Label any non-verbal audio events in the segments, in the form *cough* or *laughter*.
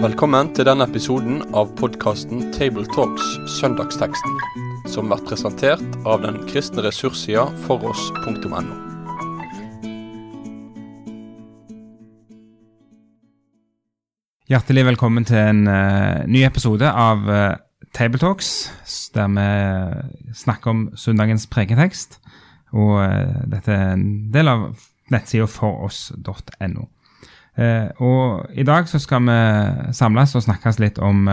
Velkommen til denne episoden av podkasten Tabletalks Søndagsteksten, som blir presentert av den kristne ressurssida foross.no. Hjertelig velkommen til en uh, ny episode av uh, Tabletalks, der vi snakker om søndagens preketekst. Og uh, dette er en del av nettsida foross.no. og i dag så skal vi samles og snakkes litt om,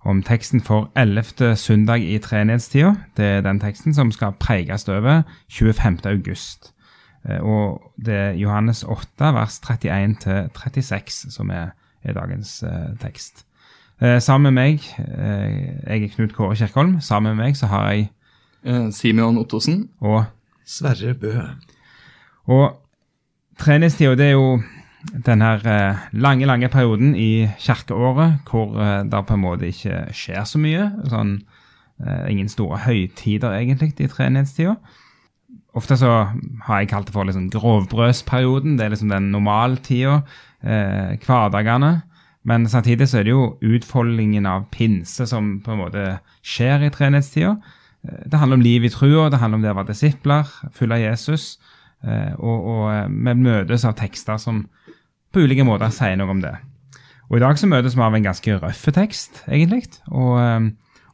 om teksten for 11. søndag i treenighetstida. Det er den teksten som skal preges over 25. august. og det er Johannes 8, vers 31 36 som er er dagens eh, tekst. Eh, sammen med meg, eh, jeg er Knut Kåre Kjerkholm, sammen med meg så har jeg Simeon Ottosen. Og Sverre Bø. Og treningstida, det er jo den her lange, lange perioden i kirkeåret hvor det på en måte ikke skjer så mye. sånn Ingen store høytider, egentlig, i treningstida. Ofte så har jeg kalt det for liksom grovbrødsperioden. Det er liksom den normaltida eh, hverdagene. Men samtidig så er det jo utfoldingen av pinse som på en måte skjer i treenighetstida. Eh, det handler om liv i trua, det handler om det å være disipler, følge Jesus. Eh, og, og eh, vi møtes av tekster som på ulike måter sier noe om det. Og I dag så møtes vi av en ganske røff tekst, egentlig. Og,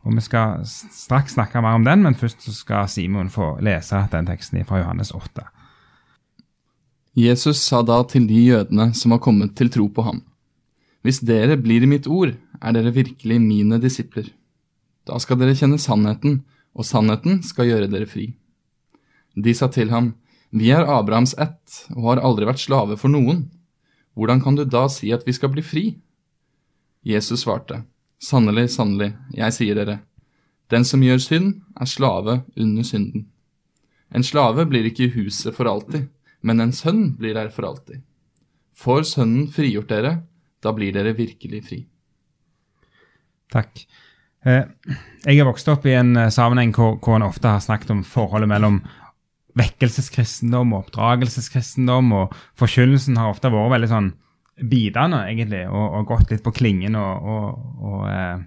og, vi skal straks snakke mer om den, men først så skal Simon få lese den teksten fra Johannes 8. Jesus sa da til de jødene som var kommet til tro på ham, Hvis dere blir i mitt ord, er dere virkelig mine disipler. Da skal dere kjenne sannheten, og sannheten skal gjøre dere fri. De sa til ham, Vi er Abrahams ett og har aldri vært slave for noen. Hvordan kan du da si at vi skal bli fri? Jesus svarte, Sannelig, sannelig, jeg sier dere, den som gjør synd, er slave under synden. En slave blir ikke i huset for alltid men en sønn blir der for alltid. Får Sønnen frigjort dere, da blir dere virkelig fri. Takk. Eh, jeg er vokst opp i en eh, sammenheng hvor, hvor en ofte har snakket om forholdet mellom vekkelseskristendom og oppdragelseskristendom, og forkynnelsen har ofte vært veldig sånn bidende, egentlig, og, og gått litt på klingen og, og, og eh,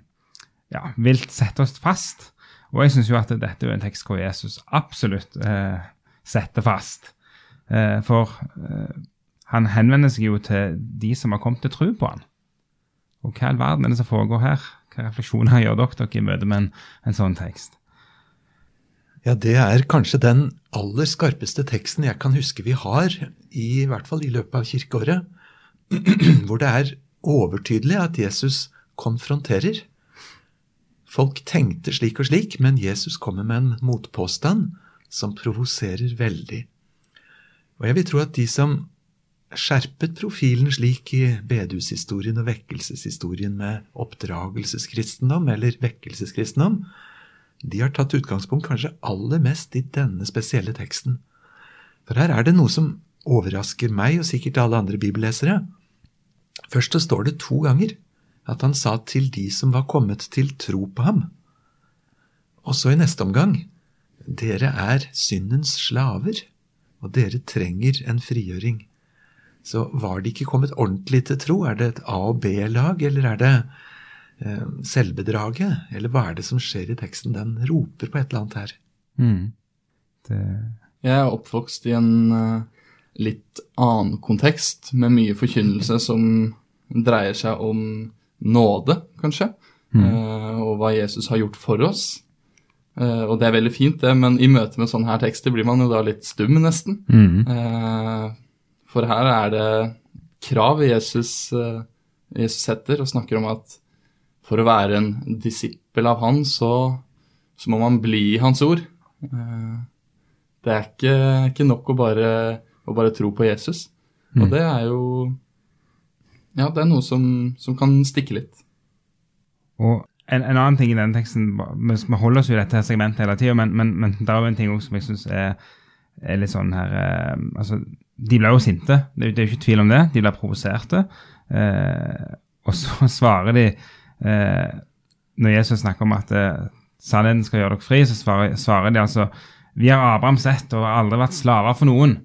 ja, vilt sette oss fast. Og jeg syns jo at dette er en tekst hvor Jesus absolutt eh, setter fast. Eh, for eh, han henvender seg jo til de som har kommet til tro på han. Og hva i all verden er det som foregår her? Hva refleksjoner *laughs* gjør dere i møte med en, en sånn tekst? Ja, det er kanskje den aller skarpeste teksten jeg kan huske vi har, i hvert fall i løpet av kirkeåret, *clears throat* hvor det er overtydelig at Jesus konfronterer. Folk tenkte slik og slik, men Jesus kommer med en motpåstand som provoserer veldig. Og jeg vil tro at de som skjerpet profilen slik i bedehushistorien og vekkelseshistorien med oppdragelseskristendom eller vekkelseskristendom, de har tatt utgangspunkt kanskje aller mest i denne spesielle teksten. For her er det noe som overrasker meg og sikkert alle andre bibellesere. Først så står det to ganger at han sa til de som var kommet til tro på ham. Og så i neste omgang dere er syndens slaver og dere trenger en frigjøring. Så var de ikke kommet ordentlig til tro? Er det et A- og B-lag, eller er det eh, selvbedraget? Eller hva er det som skjer i teksten? Den roper på et eller annet her. Mm. Det... Jeg er oppvokst i en uh, litt annen kontekst, med mye forkynnelse som dreier seg om nåde, kanskje, mm. uh, og hva Jesus har gjort for oss. Uh, og det er veldig fint, det, men i møte med sånne her tekster blir man jo da litt stum, nesten. Mm. For her er det krav Jesus, uh, Jesus setter, og snakker om at for å være en disippel av han, så, så må man bli i hans ord. det er ikke, ikke nok å bare, å bare, tro på Jesus. Mm. Og det er jo Ja, det er noe som, som kan stikke litt. Og en, en, annen ting i denne teksten Vi, vi holder oss jo i dette segmentet hele tida, men, men, men, det er jo en ting også som jeg syns er, er, litt sånn her eh, altså, De ble jo sinte, det, det er jo ikke tvil om det. De ble provoserte. Eh, og så *laughs* svarer de eh, Når Jesus snakker om at eh, sannheten skal gjøre dere fri, så svarer, svarer de altså Vi har Abraham sett og har aldri vært slaver for noen.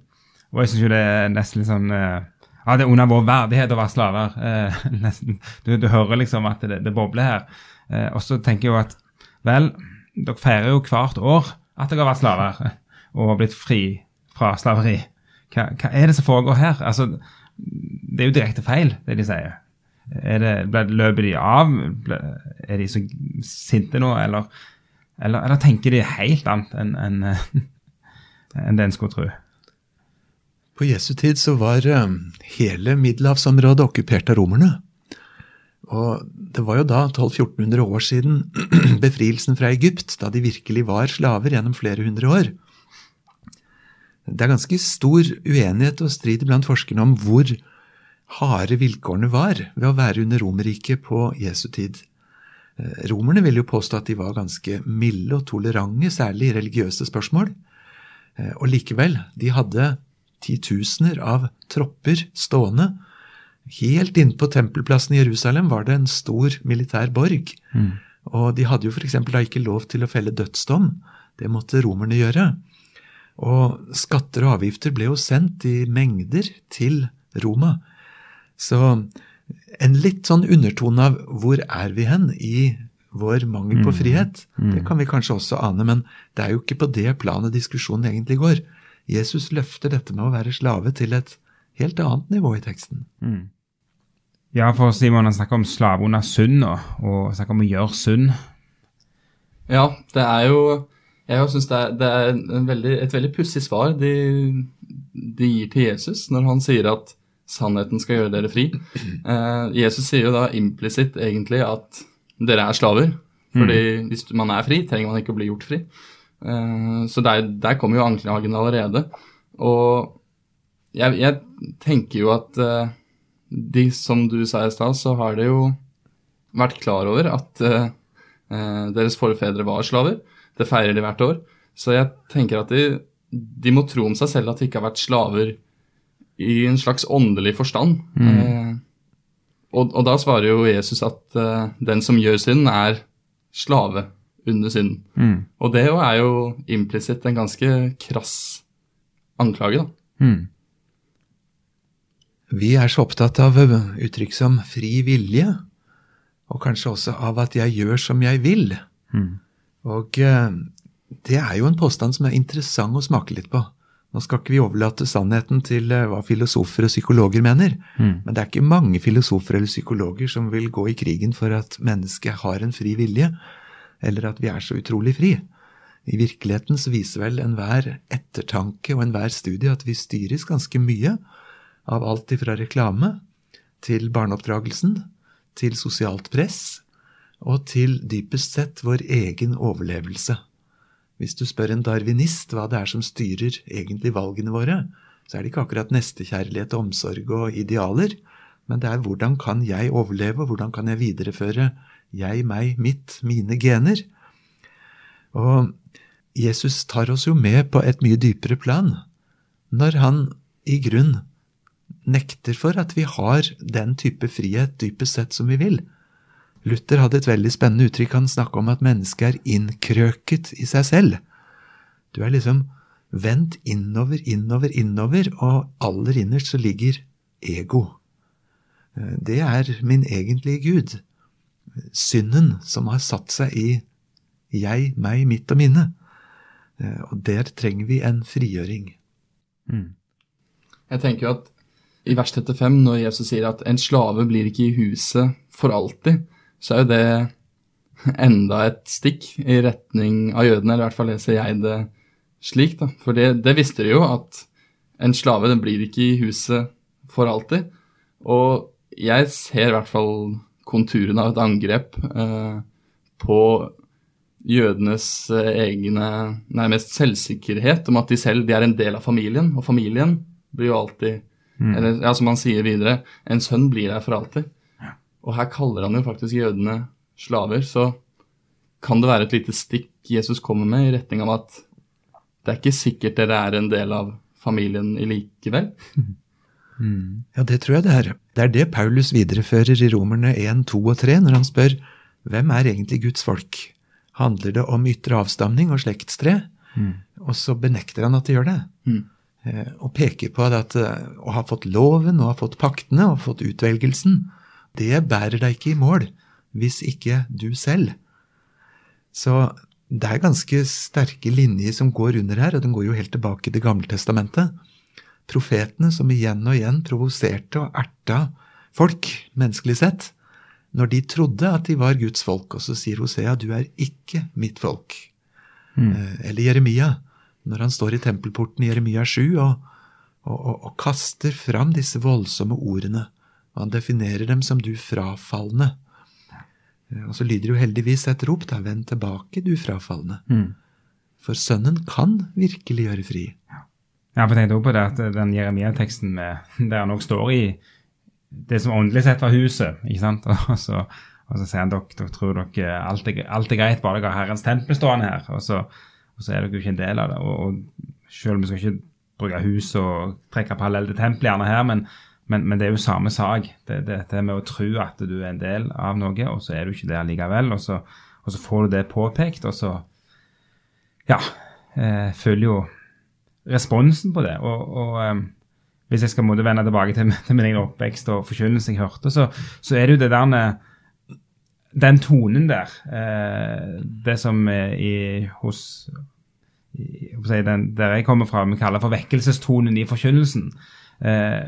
Og jeg syns jo det er nesten litt sånn eh, Ja, det er under vår verdighet å være slaver. Eh, *laughs* nesten. Du, du, hører liksom at det, det bobler her. Eh, og så tenker jeg jo at vel, dere feirer jo hvert år at dere har vært slaver og blitt fri fra slaveri. Hva, hva er det som foregår her? Altså, det er jo direkte feil, det de sier. Er det, løper de av? Er de så sinte nå, eller, eller, eller tenker de helt annet enn en, *laughs* en det en skulle tro? På Jesu tid så var eh, hele middelhavsområdet okkupert av romerne. Og det var jo da 1200-1400 år siden *clears throat* befrielsen fra Egypt, da de virkelig var slaver gjennom flere hundre år. Det er ganske stor uenighet og strid blant forskerne om hvor harde vilkårene var ved å være under Romerriket på Jesu tid. Eh, romerne ville jo påstå at de var ganske milde og tolerante, særlig i religiøse spørsmål. Eh, og likevel, de hadde titusener av tropper stående. Helt inne på tempelplassen i Jerusalem var det en stor militær borg. Mm. Og de hadde jo f.eks. da ikke lov til å felle dødsdom. Det måtte romerne gjøre. Og skatter og avgifter ble jo sendt i mengder til Roma. Så en litt sånn undertone av hvor er vi hen i vår mangel på mm. frihet, mm. det kan vi kanskje også ane, men det er jo ikke på det planet diskusjonen egentlig går. Jesus løfter dette med å være slave til et helt annet nivå i teksten. Mm. Ja, for Simon han snakker om slave under synd og, og snakker om å gjøre synd. Ja, det er jo Jeg syns det er, det er veldig, et veldig pussig svar de, de, gir til Jesus når han sier at sannheten skal gjøre dere fri. Eh, Jesus sier jo da implisitt egentlig at dere er slaver. Fordi mm. hvis man er fri, trenger man ikke å bli gjort fri. Eh, så der, der kommer jo anklagen allerede. Og jeg, jeg, tenker jo at eh, de, som du sa i stad, så har det jo vært klar over at eh, eh, deres forfedre var slaver. Det feirer de hvert år. Så jeg tenker at de, de, må tro om seg selv at de ikke har vært slaver i en slags åndelig forstand. Mm. Eh, og, og, da svarer jo Jesus at eh, den som gjør synd, er slave under synden. Mm. Og det er jo implisitt en ganske krass anklage, da. Mm. Vi er så opptatt av uttrykk som fri vilje, og kanskje også av at jeg gjør som jeg vil. Mm. Og eh, det er jo en påstand som er interessant å smake litt på. Nå skal ikke vi overlate sannheten til eh, hva filosofer og psykologer mener, mm. men det er ikke mange filosofer eller psykologer som vil gå i krigen for at mennesket har en fri vilje, eller at vi er så utrolig fri. I virkeligheten så viser vel enhver ettertanke og enhver studie at vi styres ganske mye av alt ifra reklame til barneoppdragelsen, til sosialt press og til dypest sett vår egen overlevelse. Hvis du spør en darwinist hva det er som styrer egentlig valgene våre, så er det ikke akkurat nestekjærlighet, omsorg og idealer, men det er hvordan kan jeg overleve, og hvordan kan jeg videreføre jeg, meg, mitt, mine gener. Og Jesus tar oss jo med på et mye dypere plan når han i grunn nekter for at vi har den type frihet dypest sett som vi vil. Luther hadde et veldig spennende uttrykk. Han snakka om at mennesket er innkrøket i seg selv. Du er liksom vendt innover, innover, innover, og aller innerst så ligger ego. Det er min egentlige Gud synden som har satt seg i jeg, meg, mitt og mine. Eh, og der trenger vi en frigjøring. Mm. Jeg tenker at i vers 35, når Jesus sier at en slave blir ikke i huset for alltid, så er jo det *laughs* enda et stikk i retning av jødene, eller i hvert fall leser jeg det slik. da. For det, det visste de jo, at en slave den blir ikke i huset for alltid. Og jeg ser i hvert fall konturene av et angrep eh, på jødenes eh, egne nærmest selvsikkerhet om at de selv de er en del av familien, og familien blir jo alltid mm. eller, ja, Som han sier videre, en sønn blir der for alltid. Og her kaller han jo faktisk jødene slaver, så kan det være et lite stikk Jesus kommer med i retning av at det er ikke sikkert dere er en del av familien i likevel. *laughs* Mm. Ja, det tror jeg det er. Det er det Paulus viderefører i Romerne 1, 2 og 3 når han spør hvem er egentlig Guds folk? Handler det om ytre avstamning og slektstre? Mm. Og så benekter han at det gjør det. Mm. eh, og peker på at eh, å ha fått loven og ha fått paktene og fått utvelgelsen, det bærer deg ikke i mål hvis ikke du selv. Så det er ganske sterke linjer som går under her, og den går jo helt tilbake til Det gamle testamentet. Profetene som igjen og igjen provoserte og erta folk, menneskelig sett, når de trodde at de var Guds folk. Og så sier Hosea, du er ikke mitt folk. Mm. Eller Jeremia, når han står i tempelporten i Jeremia 7 og, og, og, og, kaster fram disse voldsomme ordene. Og han definerer dem som du frafalne. Eh, og så lyder jo heldigvis et rop, da, vend tilbake, du frafalne. Mm. For Sønnen kan virkelig gjøre fri. Ja, jeg tenkte også på det at den Jeremia-teksten *laughs* der han også står i det som åndelig sett var huset. ikke sant? *laughs* Og så, og så sier han dere, dere tror dere alt er, alt er greit, bare dere har Herrens tempel stående her. Og så, og så, er dere jo ikke en del av det. Og, og selv om vi skal ikke bruke hus og trekke parallell til tempelet gjerne her, men, men, men, det er jo samme sak. Det, det, det med å tro at du er en del av noe, og så er du ikke det allikevel. Og så, og så får du det påpekt, og så Ja. Eh, følger jo responsen på det. Og, og eh, hvis jeg skal måtte vende tilbake til, til min egen oppvekst og forkynnelse jeg hørte, så, så, er det jo det der Den tonen der, eh, det som i, hos i, den, Der jeg kommer fra, vi kaller for vekkelsestonen i forkynnelsen. Eh,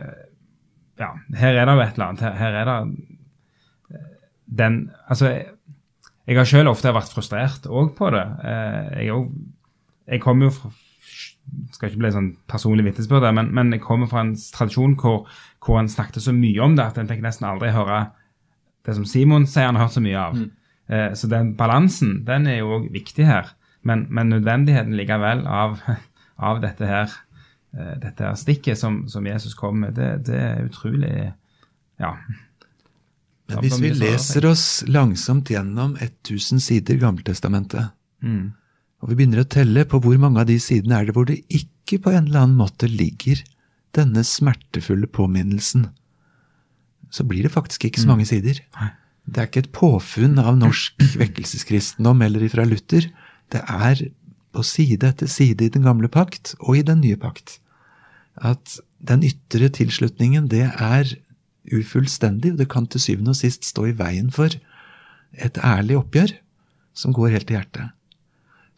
ja, her er det jo et eller annet. Her, her er det eh, den Altså, jeg, jeg har selv ofte vært frustrert òg på det. Jeg, jeg, jeg kommer jo fra skal ikke bli sånn personlig vitnesbyrd, men, men jeg kommer fra en tradisjon hvor, hvor han snakket så mye om det at en fikk nesten aldri høre det som Simon sier han har hørt så mye av. Mm. Eh, så den balansen den er jo òg viktig her. Men, men, nødvendigheten likevel av, *laughs* av dette her eh, dette her stikket som, som, Jesus kom med, det, det er utrolig Ja. Men hvis vi leser oss langsomt gjennom 1000 sider Gammeltestamentet, mm og vi begynner å telle på hvor mange av de sidene er det hvor det ikke på en eller annen måte ligger denne smertefulle påminnelsen, så blir det faktisk ikke så mange mm. sider. Det er ikke et påfunn av norsk *clears throat* vekkelseskristendom eller ifra Luther. Det er på side etter side i den gamle pakt og i den nye pakt at den ytre tilslutningen, det er ufullstendig, og det kan til syvende og sist stå i veien for et ærlig oppgjør som går helt til hjertet.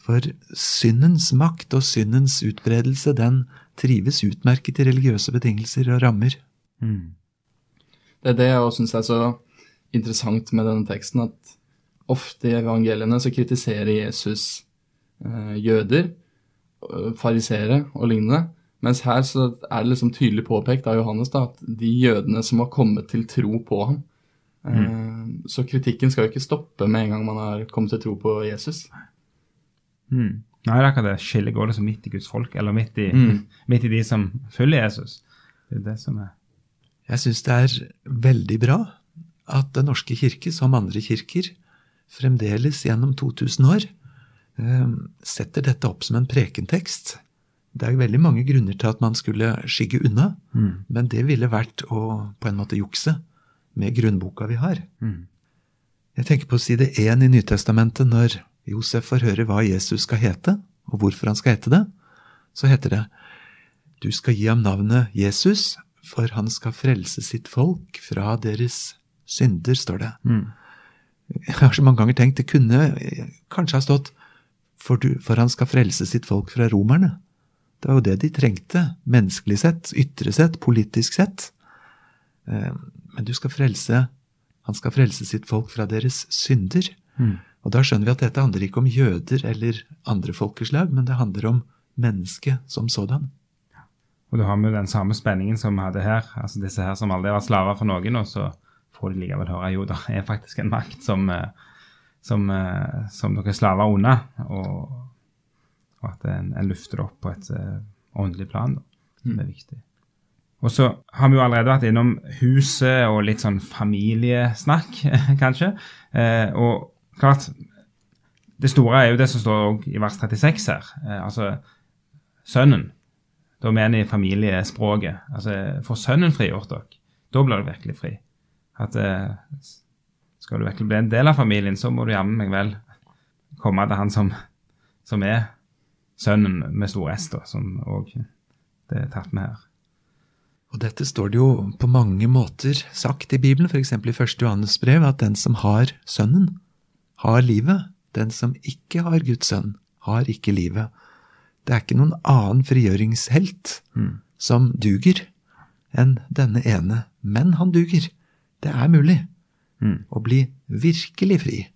For syndens makt og syndens utbredelse, den trives utmerket i religiøse betingelser og rammer. Mm. Det er det jeg også syns er så interessant med denne teksten, at ofte i evangeliene så kritiserer Jesus eh, jøder, fariseere farisere og lignende. Mens her så er det liksom tydelig påpekt av Johannes da, at de jødene som har kommet til tro på ham. Mm. Eh, så kritikken skal jo ikke stoppe med en gang man har kommet til tro på Jesus. Mm. Nei, det er akkurat det. Skillet går liksom midt i Guds folk, eller midt i, mm. *laughs* midt i de som følger Jesus. Det er det som er Jeg syns det er veldig bra at Den norske kirke, som andre kirker, fremdeles gjennom 2000 år eh, setter dette opp som en prekentekst. Det er veldig mange grunner til at man skulle skygge unna, mm. men det ville vært å på en måte jukse med grunnboka vi har. Mm. Jeg tenker på side én i Nytestamentet når Josef får høre hva Jesus skal hete, og hvorfor han skal hete det, så heter det Du skal gi ham navnet Jesus, for han skal frelse sitt folk fra deres synder, står det. Mm. Jeg har så mange ganger tenkt det kunne kanskje ha stått for, du, for han skal frelse sitt folk fra romerne. Det var jo det de trengte, menneskelig sett, ytre sett, politisk sett. Eh, men du skal frelse Han skal frelse sitt folk fra deres synder. Mm. Og da skjønner vi at dette handler ikke om jøder eller andre folkeslag, men det handler om mennesket som sådan. Og du har med den samme spenningen som vi hadde her. altså Disse her som aldri vært slaver for noen, og så får de likevel høre jo, det er faktisk en makt som, eh, som, eh, som dere er slaver unna. Og, og at en, en, lufter det opp på et uh, åndelig plan. Da, som mm. er viktig. Og så har vi jo allerede vært innom huset og litt sånn familiesnakk, *laughs* kanskje. Eh, og klart, Det store er jo det som står i vers 36 her. Eh, altså sønnen. Da mener jeg familiespråket. Altså, Får sønnen frigjort dere, da blir du virkelig fri. At eh, Skal du virkelig bli en del av familien, så må du jammen meg vel komme til han som, som er sønnen med stor S, da, som òg det er tatt med her. Og dette står det jo på mange måter sagt i Bibelen, f.eks. i 1. Johannes brev, at den som har Sønnen, har livet. Den som ikke har Guds sønn, har ikke livet. Det er ikke noen annen frigjøringshelt Mm. som duger enn denne ene, men han duger. Det er mulig Mm. å bli virkelig fri.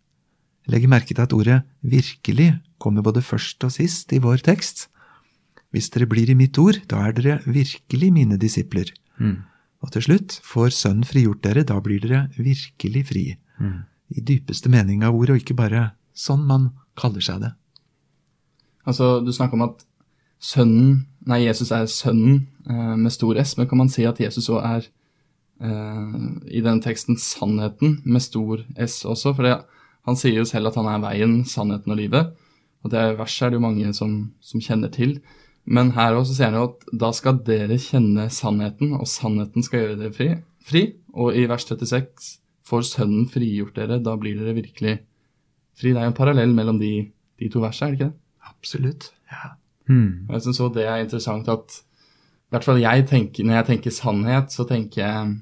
Legg merke til at ordet 'virkelig' kommer både først og sist i vår tekst. Hvis dere blir i mitt ord, da er dere virkelig mine disipler. Mm. Og til slutt, får Sønnen frigjort dere, da blir dere virkelig fri. Mm. I dypeste mening av ordet, og ikke bare sånn man kaller seg det. Altså, du snakker om at sønnen, nei, Jesus er sønnen eh, med stor S, men kan man si at Jesus òg er eh, i denne teksten sannheten med stor S også? For det, han sier jo selv at han er veien, sannheten og livet. Og det verset er det jo mange som, som kjenner til. Men her også sier han jo at da skal dere kjenne sannheten, og sannheten skal gjøre dere fri. fri. Og i vers 36 får Sønnen frigjort dere, da blir dere virkelig fri. Det er jo en parallell mellom de, de to versene, er det ikke det? Absolutt. Ja. Hmm. Og jeg synes også det er interessant at i hvert fall jeg tenker, Når jeg tenker sannhet, så tenker jeg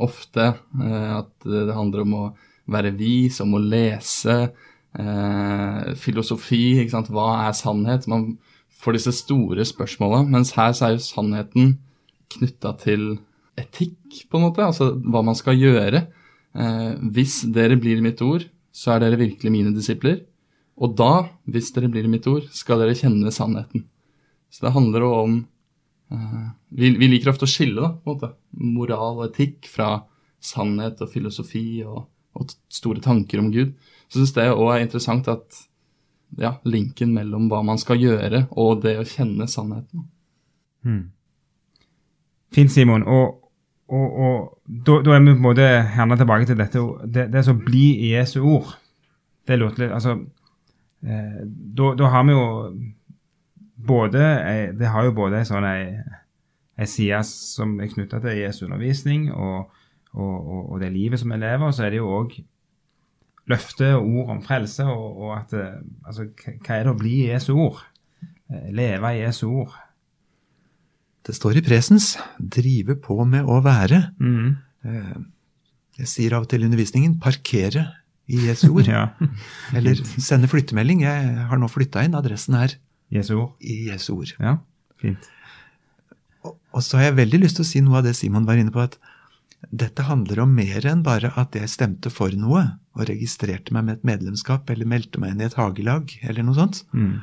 ofte eh, at det handler om å være vis, om å lese, eh, filosofi. ikke sant? Hva er sannhet? Man får disse store spørsmåla. Mens her så er jo sannheten knytta til etikk, på en måte. Altså hva man skal gjøre. Eh, hvis dere blir mitt ord, så er dere virkelig mine disipler. Og da, hvis dere blir mitt ord, skal dere kjenne sannheten. Så det handler jo om eh, vi, vi liker ofte å skille da, på en måte, moral og etikk fra sannhet og filosofi og, og store tanker om Gud. Så syns det òg er interessant at ja, linken mellom hva man skal gjøre og det å kjenne sannheten. Hmm. Fint, Simon. Og, og, og da, da er vi på en måte gjerne tilbake til dette. Det, det som blir i Jesu ord. Det låter litt Altså, eh, da, da har vi jo både Det har jo både ei sånn ei, ei side som er knytta til Jesu undervisning og, og, og, og det livet som vi lever, så er det jo òg løfte og ord om frelse, og, og at eh, Altså, hva er det å bli i Jesu ord? Eh, Leve i Jesu ord. Det står i presens 'drive på med å være'. Mm. Eh, Jeg sier av og til i undervisningen 'parkere' i Jesu *laughs* ord. Ja. Eller sende flyttemelding. Jeg har nå flytta inn. Adressen er Jesu ord. i Jesu ord. Ja, fint. Og, og så har jeg veldig lyst til å si noe av det Simon var inne på, at dette handler om mer enn bare at jeg stemte for noe og registrerte meg med et medlemskap eller meldte meg inn i et hagelag eller noe sånt. Mm.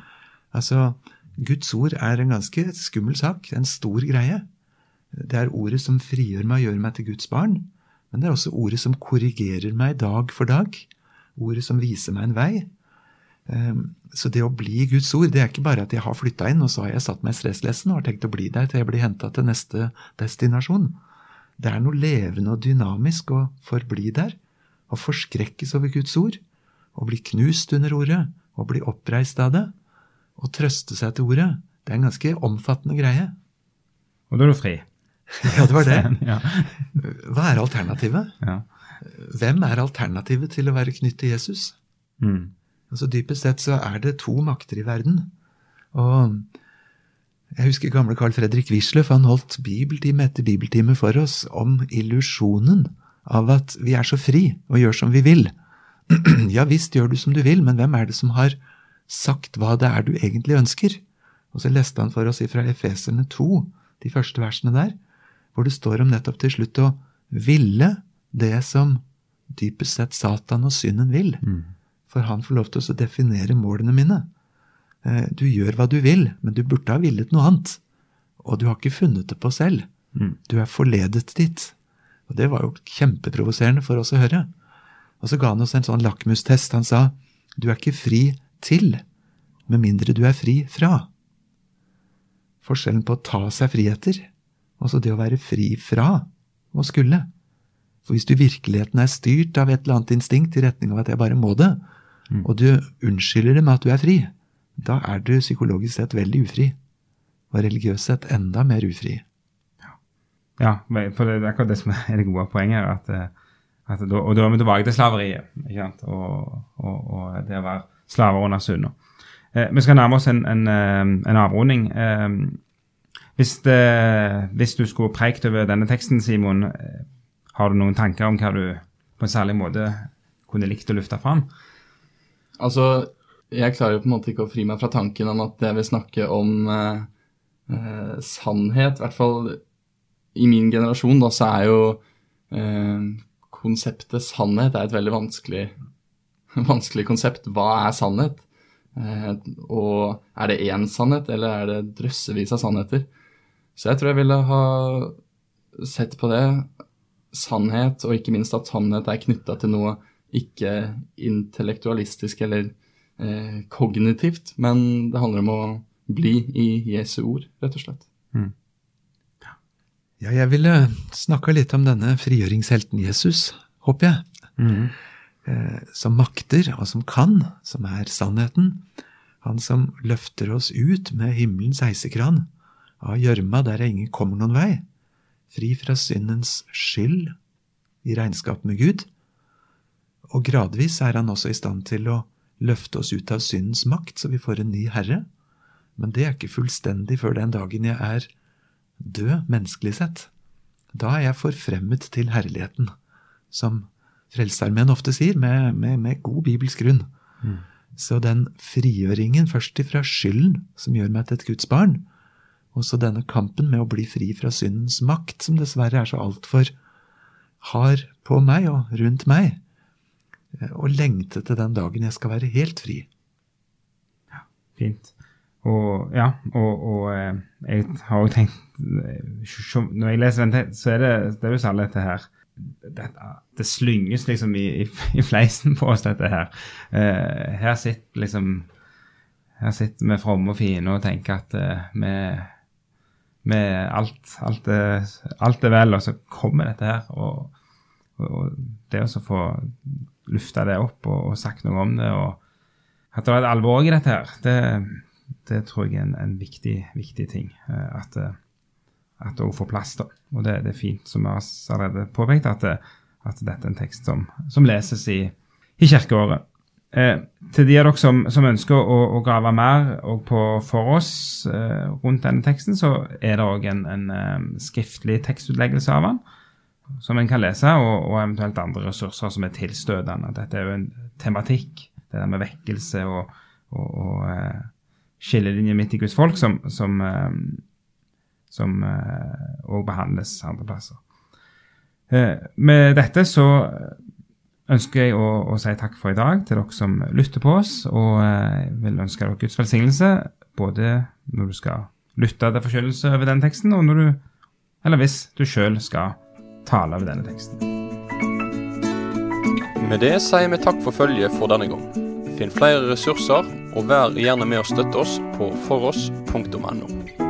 Altså, Guds ord er en ganske skummel sak, en stor greie. Det er ordet som frigjør meg og gjør meg til Guds barn, men det er også ordet som korrigerer meg dag for dag. Ordet som viser meg en vei. Ehm, Så det å bli Guds ord, det er ikke bare at jeg har flytta inn, og så har jeg satt meg i stresslessen og har tenkt å bli der til jeg blir henta til neste destinasjon. Det er noe levende og dynamisk å forbli der, å forskrekkes over Guds ord, å bli knust under ordet, å bli oppreist av det, å trøste seg til ordet. Det er en ganske omfattende greie. Og da er du fri. *laughs* Ja, det var det. *laughs* Hva er alternativet? Ja. Hvem er alternativet til å være knyttet til Jesus? Mm. Altså Dypest sett så er det to makter i verden. Og jeg husker gamle Carl Fredrik Wisløff, han holdt bibeltime etter bibeltime for oss om illusjonen av at vi er så fri og gjør som vi vil. *clears throat* ja visst gjør du som du vil, men hvem er det som har sagt hva det er du egentlig ønsker? Og så leste han for oss fra Efeserne 2, de første versene der, hvor det står om nettopp til slutt å ville det som dypest sett Satan og synden vil. For han får lov til å definere målene mine. Eh, Du gjør hva du vil, men du burde ha villet noe annet. Og du har ikke funnet det på selv. Mm. Du er forledet dit. Og det var jo kjempeprovoserende for oss å høre. Og så ga han oss en sånn lakmustest. Han sa du er ikke fri til, med mindre du er fri fra. Forskjellen på å ta seg friheter, og så det å være fri fra å skulle. For hvis du virkeligheten er styrt av et eller annet instinkt i retning av at jeg bare må det, og du unnskylder det med at du er fri, da er du psykologisk sett veldig ufri. Og religiøst sett enda mer ufri. Ja, for det er akkurat det som er det gode poenget. At, eh, at og da er vi tilbake til slaveriet. ikke sant? Og, og, og det å være slaver under sunna. Eh, vi skal nærme oss en, en, eh, en avrunding. Eh, Hvis, det, hvis du skulle preikt over denne teksten, Simon, eh, har du noen tanker om hva du på en særlig måte kunne likt å lufte fram? Altså, jeg klarer jo på en måte ikke å fri meg fra tanken om at jeg vil snakke om eh, eh, sannhet. I hvert fall i min generasjon, da, så er jo eh, konseptet sannhet er et veldig vanskelig, *laughs* vanskelig konsept. Hva er sannhet? Eh, og er det én sannhet, eller er det drøssevis av sannheter? Så jeg tror jeg ville ha sett på det. Sannhet, og ikke minst at sannhet er knytta til noe ikke intellektualistisk eller eh, kognitivt, men det handler om å bli i Jesu ord, rett og slett. Mm. Ja, jeg ville snakka litt om denne frigjøringshelten Jesus, håper jeg. Mm. Eh, som makter, og som kan, som er sannheten. Han som løfter oss ut med himmelens heisekran, av gjørma der ingen kommer noen vei, fri fra syndens skyld i regnskap med Gud. Og gradvis er han også i stand til å løfte oss ut av syndens makt, så vi får en ny herre. Men det er ikke fullstendig før den dagen jeg er død, menneskelig sett. Da er jeg forfremmet til herligheten, som Frelsesarmeen ofte sier, med, med, med, god bibelsk grunn. Mm. Så den frigjøringen, først ifra skylden, som gjør meg til et Guds barn, og så denne kampen med å bli fri fra syndens makt, som dessverre er så altfor hard på meg og rundt meg, og lengte til den dagen jeg skal være helt fri. Ja, fint. Og ja, og, og eh, jeg har òg tenkt Når jeg leser den, så er det, det er jo særlig dette her det, det slynges liksom i, i, *laughs* i, fleisen på oss, dette her. Uh, her sitter liksom Her sitter vi fromme og fine og tenker at vi, vi alt, alt, alt er vel, og så kommer dette her. Og, og, og det å få lufta det opp og, og, sagt noe om det. og At det er et alvor i dette her, det, det tror jeg er en, en viktig, viktig, ting. Eh, at, eh, at det òg får plass. da. Og det, det, er fint, som vi har allerede påpekt, at, det, at dette er en tekst som, som leses i, i kirkeåret. Eh, til de av dere som, som ønsker å, å, grave mer på, for oss eh, rundt denne teksten, så er det òg en, en skriftlig tekstutleggelse av den som en kan lese, og, og, eventuelt andre ressurser som er tilstøtende. Dette er jo en tematikk, det der med vekkelse og, og, og uh, skillelinjer midt i Guds folk, som, som, uh, som uh, behandles andre plasser. med dette så ønsker jeg å, å, si takk for i dag til dere som lytter på oss, og vil ønske dere Guds velsignelse både når du skal lytte til forkynnelse over den teksten, og når du, eller hvis du sjøl skal tale ved denne teksten. Med det sier vi takk for følget for denne gang. Finn flere ressurser, og vær gjerne med å støtte oss på foross.no.